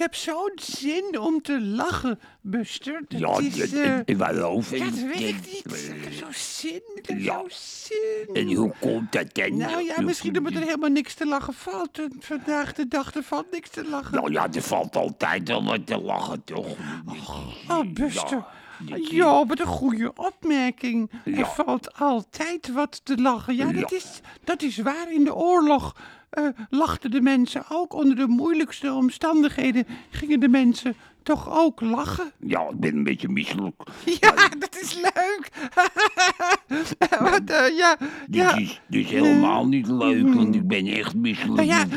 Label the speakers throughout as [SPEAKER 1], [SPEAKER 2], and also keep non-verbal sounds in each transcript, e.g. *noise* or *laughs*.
[SPEAKER 1] heb zo'n zin om te lachen, Buster. Dat
[SPEAKER 2] Ja,
[SPEAKER 1] is...
[SPEAKER 2] dat-
[SPEAKER 1] eh,
[SPEAKER 2] en waarover?
[SPEAKER 1] ja, dat weet ik
[SPEAKER 2] Dat-
[SPEAKER 1] niet. Ik heb zo'n zin, ik heb
[SPEAKER 2] Ja.
[SPEAKER 1] zo'n zin.
[SPEAKER 2] En hoe komt dat dan?
[SPEAKER 1] Nou ja, misschien omdat er helemaal niks te lachen valt. En vandaag de dag, er valt niks te lachen.
[SPEAKER 2] Nou ja, er valt altijd wel wat te lachen, toch?
[SPEAKER 1] Oh, Buster.
[SPEAKER 2] Ja, dat-
[SPEAKER 1] Ja, wat een goede opmerking. Er
[SPEAKER 2] Ja.
[SPEAKER 1] valt altijd wat te lachen. Ja, dat,
[SPEAKER 2] Ja.
[SPEAKER 1] is, dat is waar. In de oorlog eh, lachten de mensen ook. Onder de moeilijkste omstandigheden gingen de mensen toch ook lachen.
[SPEAKER 2] Ja, ik ben een beetje misselijk.
[SPEAKER 1] Ja, dat is leuk. *laughs* wat, eh, ja,
[SPEAKER 2] Dit
[SPEAKER 1] ja.
[SPEAKER 2] is dus helemaal niet leuk, want ik ben echt misselijk.
[SPEAKER 1] Nou ja, ik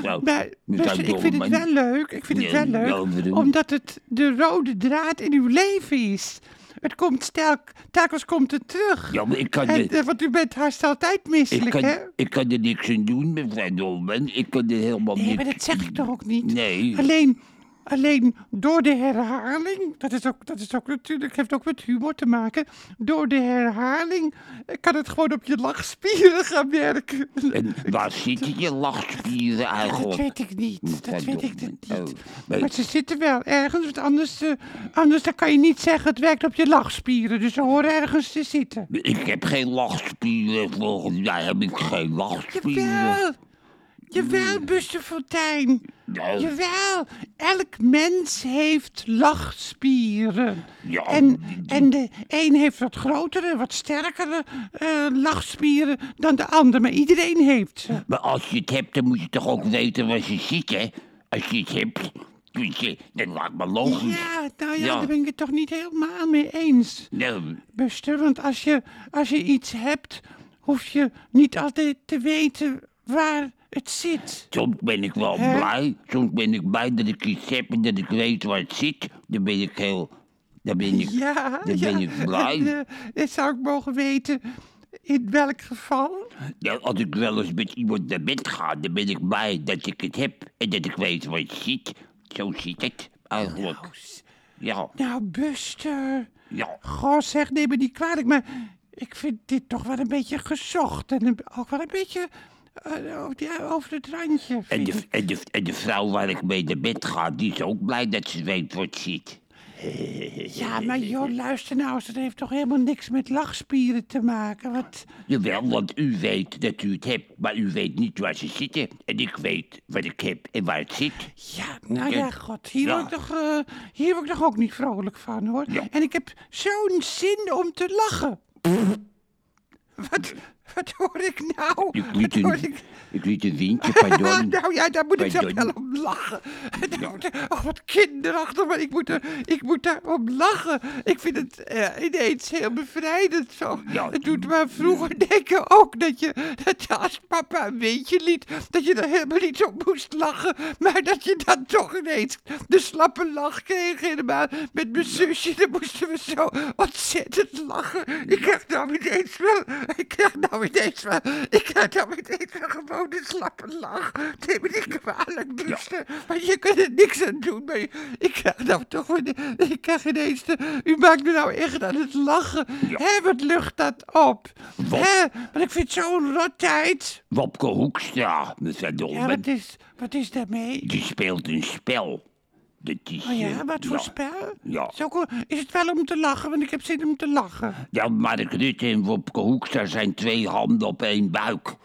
[SPEAKER 1] vind het wel leuk. Ik vind het wel leuk, omdat het de rode draad in uw leven is. Het komt stelk, telkens komt het terug.
[SPEAKER 2] Ja, maar ik kan,
[SPEAKER 1] En,
[SPEAKER 2] er,
[SPEAKER 1] eh, want u bent haast altijd
[SPEAKER 2] ik,
[SPEAKER 1] misselijk, hè?
[SPEAKER 2] kan, ik kan er niks aan doen, mevrouw Dolman. Ik kan er helemaal
[SPEAKER 1] Nee,
[SPEAKER 2] niks...
[SPEAKER 1] maar dat zeg ik toch ook niet?
[SPEAKER 2] Nee.
[SPEAKER 1] Alleen, alleen door de herhaling, dat is, ook, dat is ook natuurlijk, heeft ook met humor te maken. Door de herhaling eh, kan het gewoon op je lachspieren gaan werken.
[SPEAKER 2] En waar zitten je lachspieren
[SPEAKER 1] Dat
[SPEAKER 2] eigenlijk?
[SPEAKER 1] weet ik niet. Dat weet ik niet.
[SPEAKER 2] Oh, maar-
[SPEAKER 1] ze zitten wel ergens, want anders, eh, anders dan kan je niet zeggen het werkt op je lachspieren. Dus ze horen ergens te zitten.
[SPEAKER 2] Ik heb geen lachspieren, volgens mij heb ik geen lachspieren.
[SPEAKER 1] Jawel, jawel, Buster Fontein.
[SPEAKER 2] Nou,
[SPEAKER 1] Jawel, elk mens heeft lachspieren.
[SPEAKER 2] Ja,
[SPEAKER 1] En, en de een heeft wat grotere, wat sterkere eh, lachspieren dan de ander. Maar iedereen heeft ze.
[SPEAKER 2] maar als je het hebt, dan moet je toch ook weten waar ze zitten? Als je het hebt, je, dat lijkt me logisch.
[SPEAKER 1] Ja, nou ja,
[SPEAKER 2] Ja.
[SPEAKER 1] daar ben ik het toch niet helemaal mee eens.
[SPEAKER 2] Nou,
[SPEAKER 1] Buster, want als je, als je iets hebt, hoef je niet altijd te weten waar het zit.
[SPEAKER 2] soms ben ik wel
[SPEAKER 1] Hè?
[SPEAKER 2] blij. Soms ben ik blij dat ik iets heb en dat ik weet waar het zit. Dan ben ik heel... Dan ben ik...
[SPEAKER 1] Ja,
[SPEAKER 2] dan
[SPEAKER 1] ja.
[SPEAKER 2] ben ik blij. *laughs*
[SPEAKER 1] En, eh, zou ik mogen weten in welk geval.
[SPEAKER 2] Ja, als ik wel eens met iemand naar bed ga, dan ben ik blij dat ik het heb en dat ik weet waar het zit. Zo zit het eigenlijk. Ja,
[SPEAKER 1] Nou, Buster.
[SPEAKER 2] ja.
[SPEAKER 1] Goh, zeg, neem me niet kwalijk, maar ik vind dit toch wel een beetje gezocht. En een- ook wel een beetje over- ja, over het randje.
[SPEAKER 2] En de, en, de, en de vrouw waar ik mee naar bed ga, die is ook blij dat ze weet waar het zit. *laughs*
[SPEAKER 1] Ja, maar joh, luister nou eens, dat heeft toch helemaal niks met lachspieren te maken? Wat?
[SPEAKER 2] Jawel, want u weet dat u het hebt, maar u weet niet waar ze zitten. En ik weet wat ik heb en waar het zit.
[SPEAKER 1] Ja, nou ja, god, hier,
[SPEAKER 2] Ja.
[SPEAKER 1] word ik toch, eh, hier word ik toch ook niet vrolijk van, hoor.
[SPEAKER 2] Ja.
[SPEAKER 1] En ik heb zo'n zin om te lachen. *laughs* Wat, *laughs* wat hoor ik nou?
[SPEAKER 2] Ik liet een,
[SPEAKER 1] ik?
[SPEAKER 2] ik liet een windje, pardon. *laughs*
[SPEAKER 1] nou ja, daar moet ik
[SPEAKER 2] Pardon.
[SPEAKER 1] wel om lachen. *laughs* Nou, Oh, wat kinderachtig, maar ik moet, er, ik moet daar om lachen. Ik vind het eh, ineens heel bevrijdend zo.
[SPEAKER 2] Ja.
[SPEAKER 1] Het doet me vroeger denken ook dat je, dat je als papa een windje liet, dat je er helemaal niet op moest lachen. Maar dat je dan toch ineens de slappe lach kreeg helemaal met mijn zusje. Dan moesten we zo ontzettend lachen. Ik krijg nou ineens wel, ik krijg nou ineens wel, ik krijg nou ineens wel gewoon een slappe lach. Neem me niet kwalijk, Buster. Maar je kunt er niks aan doen. Maar ik krijg nou toch weer, ik krijg ineens de, u maakt me nou echt aan het lachen.
[SPEAKER 2] Ja.
[SPEAKER 1] Hé, wat lucht dat op.
[SPEAKER 2] Wat?
[SPEAKER 1] Hé, want ik vind het zo'n rottijd.
[SPEAKER 2] Wopke Hoekstra, mevrouw
[SPEAKER 1] Ja,
[SPEAKER 2] Dolman,
[SPEAKER 1] wat is, wat is daarmee?
[SPEAKER 2] die speelt een spel. Dat is,
[SPEAKER 1] Oh ja, wat voor
[SPEAKER 2] ja.
[SPEAKER 1] spel?
[SPEAKER 2] Ja.
[SPEAKER 1] Is, ook, is het wel om te lachen? Want ik heb zin om te lachen.
[SPEAKER 2] Ja, Mark Rutte en Wopke Hoekstra zijn twee handen op één buik.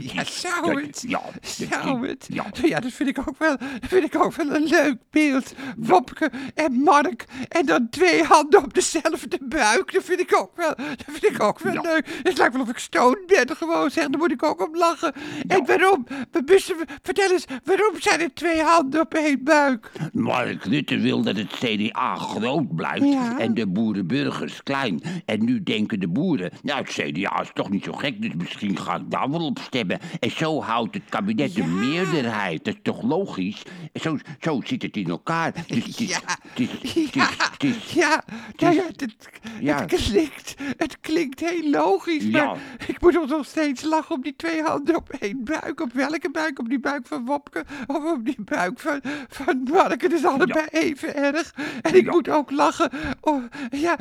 [SPEAKER 1] Ja, zou het?
[SPEAKER 2] Ja,
[SPEAKER 1] Zou het?
[SPEAKER 2] Ja.
[SPEAKER 1] Ja, dat vind ik ook wel, dat vind ik ook wel een leuk beeld. Wopke en Mark en dan twee handen op dezelfde buik. Dat vind ik ook wel, dat vind ik ook wel
[SPEAKER 2] Ja.
[SPEAKER 1] leuk. Het lijkt wel of ik stoned ben gewoon, zeg. Daar moet ik ook om lachen. En waarom? Buster, vertel eens, waarom zijn er twee handen op één buik?
[SPEAKER 2] Mark Rutte wil dat het CDA groot blijft
[SPEAKER 1] Ja.
[SPEAKER 2] en de boerenburgers klein. En nu denken de boeren, nou het CDA is toch niet zo gek, dus misschien ga ik daar wel op stemmen. En zo houdt het kabinet de meerderheid. Dat is toch logisch? Zo, zo zit het in elkaar. *laughs* Dus het is,
[SPEAKER 1] Ja.
[SPEAKER 2] het is, het is,
[SPEAKER 1] Ja,
[SPEAKER 2] het is-
[SPEAKER 1] ja, nou ja, het,
[SPEAKER 2] Ja.
[SPEAKER 1] het klinkt, het klinkt heel logisch,
[SPEAKER 2] Ja.
[SPEAKER 1] maar ik moet nog steeds lachen op die twee handen op één buik. Op welke buik? Op die buik van Wopke of op die buik van, van Mark? Het is allebei even erg. En ik moet ook lachen, oh, ja,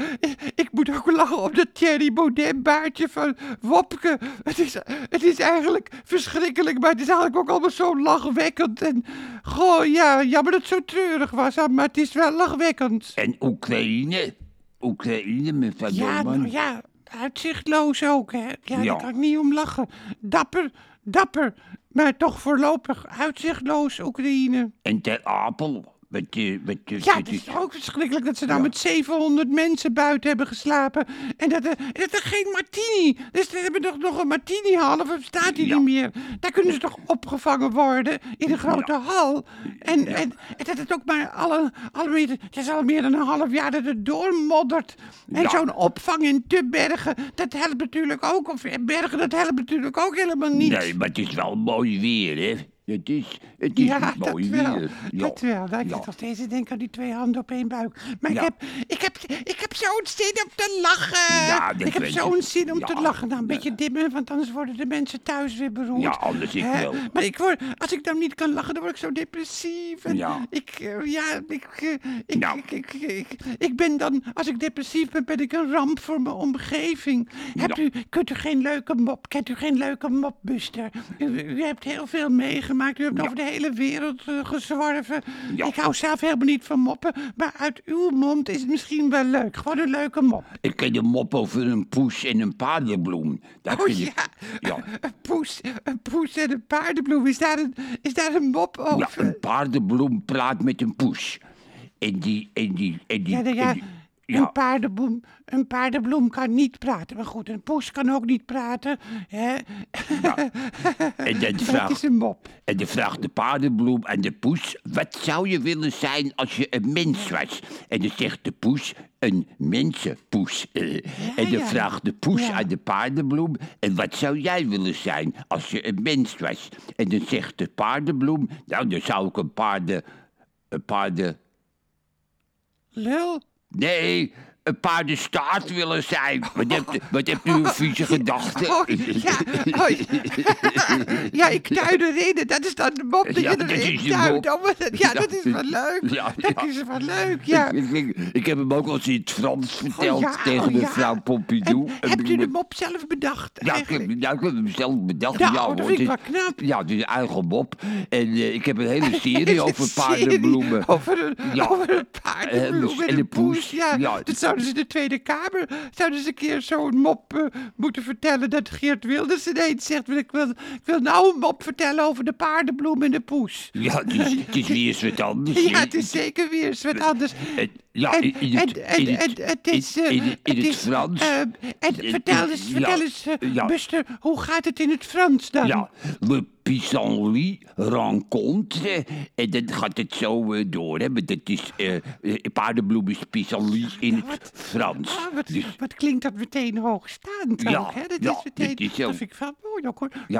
[SPEAKER 1] ik moet ook lachen op dat Thierry Baudet baardje van Wopke. Het is, het is eigenlijk verschrikkelijk, verschrikkelijk. Maar het is eigenlijk ook allemaal zo lachwekkend. En, goh, ja, jammer dat het zo treurig was, maar het is wel lachwekkend.
[SPEAKER 2] En Oekraïne? Oekraïne, mevrouw
[SPEAKER 1] Ja,
[SPEAKER 2] Dolman?
[SPEAKER 1] nou ja, uitzichtloos ook, hè. Ja,
[SPEAKER 2] Ja.
[SPEAKER 1] daar kan ik niet om lachen. Dapper, dapper, maar toch voorlopig uitzichtloos, Oekraïne.
[SPEAKER 2] En Ter Apel? Wat, wat,
[SPEAKER 1] Ja, het is ook verschrikkelijk dat ze nou met 700 mensen buiten hebben geslapen. En dat er, dat er geen martini. Dus ze hebben toch nog een martini half of staat die
[SPEAKER 2] Ja.
[SPEAKER 1] niet meer. Daar kunnen ze toch opgevangen worden in de grote hal. En, en, en dat het ook maar alle, alle meer, het is al meer dan een half jaar dat het doormoddert. En zo'n opvang in Tubbergen, dat helpt natuurlijk ook. Of Bergen, dat helpt natuurlijk ook helemaal niet.
[SPEAKER 2] Nee, maar het is wel mooi weer, hè? Het is, het is
[SPEAKER 1] Ja, dat
[SPEAKER 2] mooi
[SPEAKER 1] wel.
[SPEAKER 2] weer.
[SPEAKER 1] Dat wel. Dat ik
[SPEAKER 2] Ja.
[SPEAKER 1] zit nog steeds te denken aan die twee handen op één buik. Maar
[SPEAKER 2] Ja.
[SPEAKER 1] ik, heb, ik, heb, ik heb zo'n zin om te lachen.
[SPEAKER 2] Ja,
[SPEAKER 1] ik heb zo'n
[SPEAKER 2] ik.
[SPEAKER 1] zin om
[SPEAKER 2] Ja.
[SPEAKER 1] te lachen. Nou, een beetje dimmen, want anders worden de mensen thuis weer beroerd.
[SPEAKER 2] Ja, anders ik wel.
[SPEAKER 1] Maar ik word, als ik dan niet kan lachen, dan word ik zo depressief. En
[SPEAKER 2] Ja.
[SPEAKER 1] Ik, eh, ja, ik, eh, ik,
[SPEAKER 2] Nou.
[SPEAKER 1] ik, ik, ik, ik ben dan, als ik depressief ben, ben ik een ramp voor mijn omgeving. Hebt
[SPEAKER 2] Ja.
[SPEAKER 1] u, kunt u geen leuke mop, kent u geen leuke mop, Buster? U, u hebt heel veel meegemaakt, u hebt
[SPEAKER 2] Ja.
[SPEAKER 1] over de hele wereld eh, gezworven.
[SPEAKER 2] Ja.
[SPEAKER 1] Ik hou zelf helemaal niet van moppen, maar uit uw mond is het misschien wel leuk. Gewoon een leuke mop.
[SPEAKER 2] Ik ken een mop over een poes en een paardenbloem. Dat
[SPEAKER 1] Oh ja,
[SPEAKER 2] ik- ja. *laughs*
[SPEAKER 1] een poes, een poes en een paardenbloem. Is daar een, is daar een mop
[SPEAKER 2] Ja,
[SPEAKER 1] over?
[SPEAKER 2] een paardenbloem praat met een poes. En die, en die, en die,
[SPEAKER 1] Ja, nou
[SPEAKER 2] en
[SPEAKER 1] ja, Een,
[SPEAKER 2] ja,
[SPEAKER 1] paardenbloem, een paardenbloem kan niet praten. Maar goed, een poes kan ook niet praten. Hè? *laughs*
[SPEAKER 2] en dan
[SPEAKER 1] Dat is
[SPEAKER 2] vraagt,
[SPEAKER 1] een mop.
[SPEAKER 2] en dan vraagt de paardenbloem aan de poes, wat zou je willen zijn als je een mens was? En dan zegt de poes, een mensenpoes. *laughs* En dan
[SPEAKER 1] ja.
[SPEAKER 2] vraagt de poes
[SPEAKER 1] Ja.
[SPEAKER 2] aan de paardenbloem, en wat zou jij willen zijn als je een mens was? En dan zegt de paardenbloem, nou dan zou ik een paarden, een paarden,
[SPEAKER 1] Lul.
[SPEAKER 2] Nee, een paardenstaart willen zijn. Wat hebt, wat hebt u een vieze gedachte?
[SPEAKER 1] Oh, ja. Oh, ja, ik tuin erin. Dat is dan de mop dat
[SPEAKER 2] Ja,
[SPEAKER 1] je erin
[SPEAKER 2] is de
[SPEAKER 1] tuint. Oh, ja, dat is wel leuk.
[SPEAKER 2] Ja,
[SPEAKER 1] Dat is wel leuk, ja.
[SPEAKER 2] Ik, ik, ik heb hem ook al eens in het Frans verteld
[SPEAKER 1] Oh, ja,
[SPEAKER 2] tegen
[SPEAKER 1] oh,
[SPEAKER 2] mevrouw Pompidou.
[SPEAKER 1] En
[SPEAKER 2] En
[SPEAKER 1] hebt u de mop zelf bedacht
[SPEAKER 2] Ja, ik heb, ja, ik heb hem zelf bedacht.
[SPEAKER 1] Ja,
[SPEAKER 2] Ja,
[SPEAKER 1] oh, dat
[SPEAKER 2] hoor,
[SPEAKER 1] vind ik wel knap.
[SPEAKER 2] is- Ja, het is een eigen mop. En eh, ik heb een hele *laughs*
[SPEAKER 1] Is
[SPEAKER 2] serie over paardenbloemen.
[SPEAKER 1] Over een, over een paardenbloem en een
[SPEAKER 2] poes.
[SPEAKER 1] Ja. dat zouden ze de Tweede Kamer... zouden ze een keer zo'n mop eh, moeten vertellen... dat Geert Wilders ineens zegt... Ik wil, ik wil nou een mop vertellen over de paardenbloem en de poes.
[SPEAKER 2] Ja, het is, het is weer eens wat anders.
[SPEAKER 1] Ja, het is zeker weer eens wat anders.
[SPEAKER 2] Ja,
[SPEAKER 1] En,
[SPEAKER 2] in, het,
[SPEAKER 1] en, en,
[SPEAKER 2] in het,
[SPEAKER 1] en het is... eh,
[SPEAKER 2] in, in, in het,
[SPEAKER 1] is,
[SPEAKER 2] Frans.
[SPEAKER 1] eh, en
[SPEAKER 2] Eh,
[SPEAKER 1] vertel eens,
[SPEAKER 2] ja,
[SPEAKER 1] vertel eens eh,
[SPEAKER 2] ja.
[SPEAKER 1] Buster, hoe gaat het in het Frans dan?
[SPEAKER 2] Ja, le pissenlit rencontre. En dan gaat het zo eh, door. Hè. Maar Dat is eh eh, paardenbloem is pissenlit in het
[SPEAKER 1] wat-
[SPEAKER 2] Frans.
[SPEAKER 1] Ah, wat,
[SPEAKER 2] Dus,
[SPEAKER 1] wat klinkt dat meteen hoogstaand
[SPEAKER 2] Ja,
[SPEAKER 1] ook, hè? Dat
[SPEAKER 2] ja,
[SPEAKER 1] is meteen,
[SPEAKER 2] dit is zo.
[SPEAKER 1] dat vind ik wel mooi ook, hoor.
[SPEAKER 2] Ja.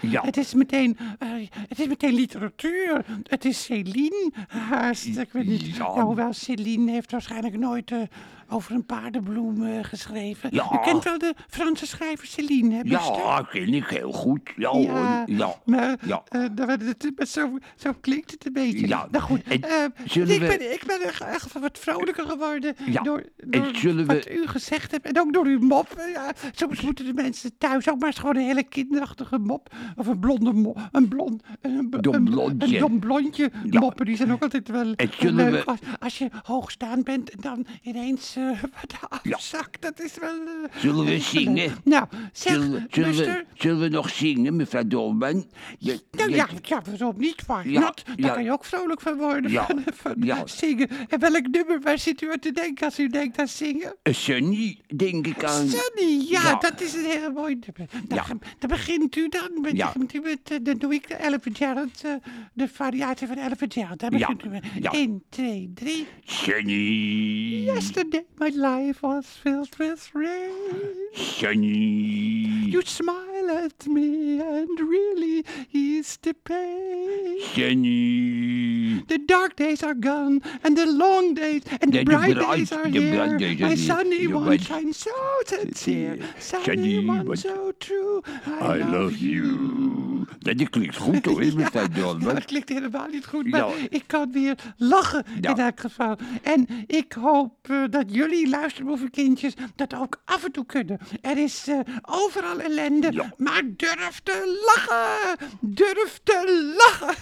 [SPEAKER 2] Ja.
[SPEAKER 1] Het is meteen, eh, het is meteen literatuur. Het is Céline haast. Ik weet niet.
[SPEAKER 2] Ja.
[SPEAKER 1] Hoewel Céline heeft waarschijnlijk nooit eh, over een paardenbloem eh, geschreven.
[SPEAKER 2] Ja.
[SPEAKER 1] U kent wel de Franse schrijver Céline, hè, Buster?
[SPEAKER 2] ja, ken ik heel goed. Ja,
[SPEAKER 1] Ja, maar,
[SPEAKER 2] ja.
[SPEAKER 1] dat- zo, zo klinkt het een beetje.
[SPEAKER 2] Ja,
[SPEAKER 1] Nou goed,
[SPEAKER 2] en
[SPEAKER 1] ik,
[SPEAKER 2] we-
[SPEAKER 1] ben, ik ben echt wat vrolijker geworden door, door wat
[SPEAKER 2] we-
[SPEAKER 1] u gezegd hebt. En ook door uw mop. Ja, soms moeten de mensen thuis ook maar eens gewoon een hele kinderachtige mop. Of een blonde mop. Een blond... Een,
[SPEAKER 2] Dom
[SPEAKER 1] een,
[SPEAKER 2] blondje.
[SPEAKER 1] Een dom blondje.
[SPEAKER 2] Ja.
[SPEAKER 1] Moppen, die zijn ook altijd wel, leuk.
[SPEAKER 2] we-
[SPEAKER 1] Als, als je hoogstaand bent en dan ineens eh, *laughs* wat afzakt. Dat is wel... eh,
[SPEAKER 2] Zullen we
[SPEAKER 1] leuk.
[SPEAKER 2] zingen?
[SPEAKER 1] Nou, zeg,
[SPEAKER 2] Zullen, we, zullen, we, zullen we nog zingen, mevrouw Dolman? Je-
[SPEAKER 1] Nou
[SPEAKER 2] je-
[SPEAKER 1] ja, ja, waarom niet? Waar
[SPEAKER 2] Ja,
[SPEAKER 1] not? Daar kan je ook vrolijk van worden,
[SPEAKER 2] Ja,
[SPEAKER 1] van, zingen. En welk nummer, waar zit u aan te denken als u denkt aan zingen?
[SPEAKER 2] Een Sunny, denk ik aan.
[SPEAKER 1] Sunny, ja,
[SPEAKER 2] Ja.
[SPEAKER 1] dat is een heel mooi nummer. Dan,
[SPEAKER 2] Ja.
[SPEAKER 1] dan begint u dan, met,
[SPEAKER 2] Ja.
[SPEAKER 1] met, met, dan doe ik de Ella Fitzgerald, eh, de variatie van Ella Fitzgerald. Daar
[SPEAKER 2] Ja,
[SPEAKER 1] begint u mee.
[SPEAKER 2] ja.
[SPEAKER 1] 1, 2, 3.
[SPEAKER 2] Sunny.
[SPEAKER 1] Yesterday my life was filled with rain.
[SPEAKER 2] Sunny.
[SPEAKER 1] You smile at me and really he's to pay.
[SPEAKER 2] Sunny.
[SPEAKER 1] The dark days are gone and the long days and the
[SPEAKER 2] The
[SPEAKER 1] bright
[SPEAKER 2] bright-
[SPEAKER 1] days are
[SPEAKER 2] the
[SPEAKER 1] here.
[SPEAKER 2] days
[SPEAKER 1] My sunny
[SPEAKER 2] The
[SPEAKER 1] one shines so sincere, sunny one
[SPEAKER 2] one-
[SPEAKER 1] so true.
[SPEAKER 2] I love you. Ja, die klinkt goed hoor, *laughs* in mijn tijd, John.
[SPEAKER 1] Dat klinkt helemaal niet goed, maar
[SPEAKER 2] Ja.
[SPEAKER 1] ik kan weer lachen
[SPEAKER 2] Ja.
[SPEAKER 1] in elk geval. En ik hoop eh, dat jullie luisterboevenkindjes dat ook af en toe kunnen. Er is eh, overal ellende,
[SPEAKER 2] Ja.
[SPEAKER 1] maar durf te lachen! Durf te lachen!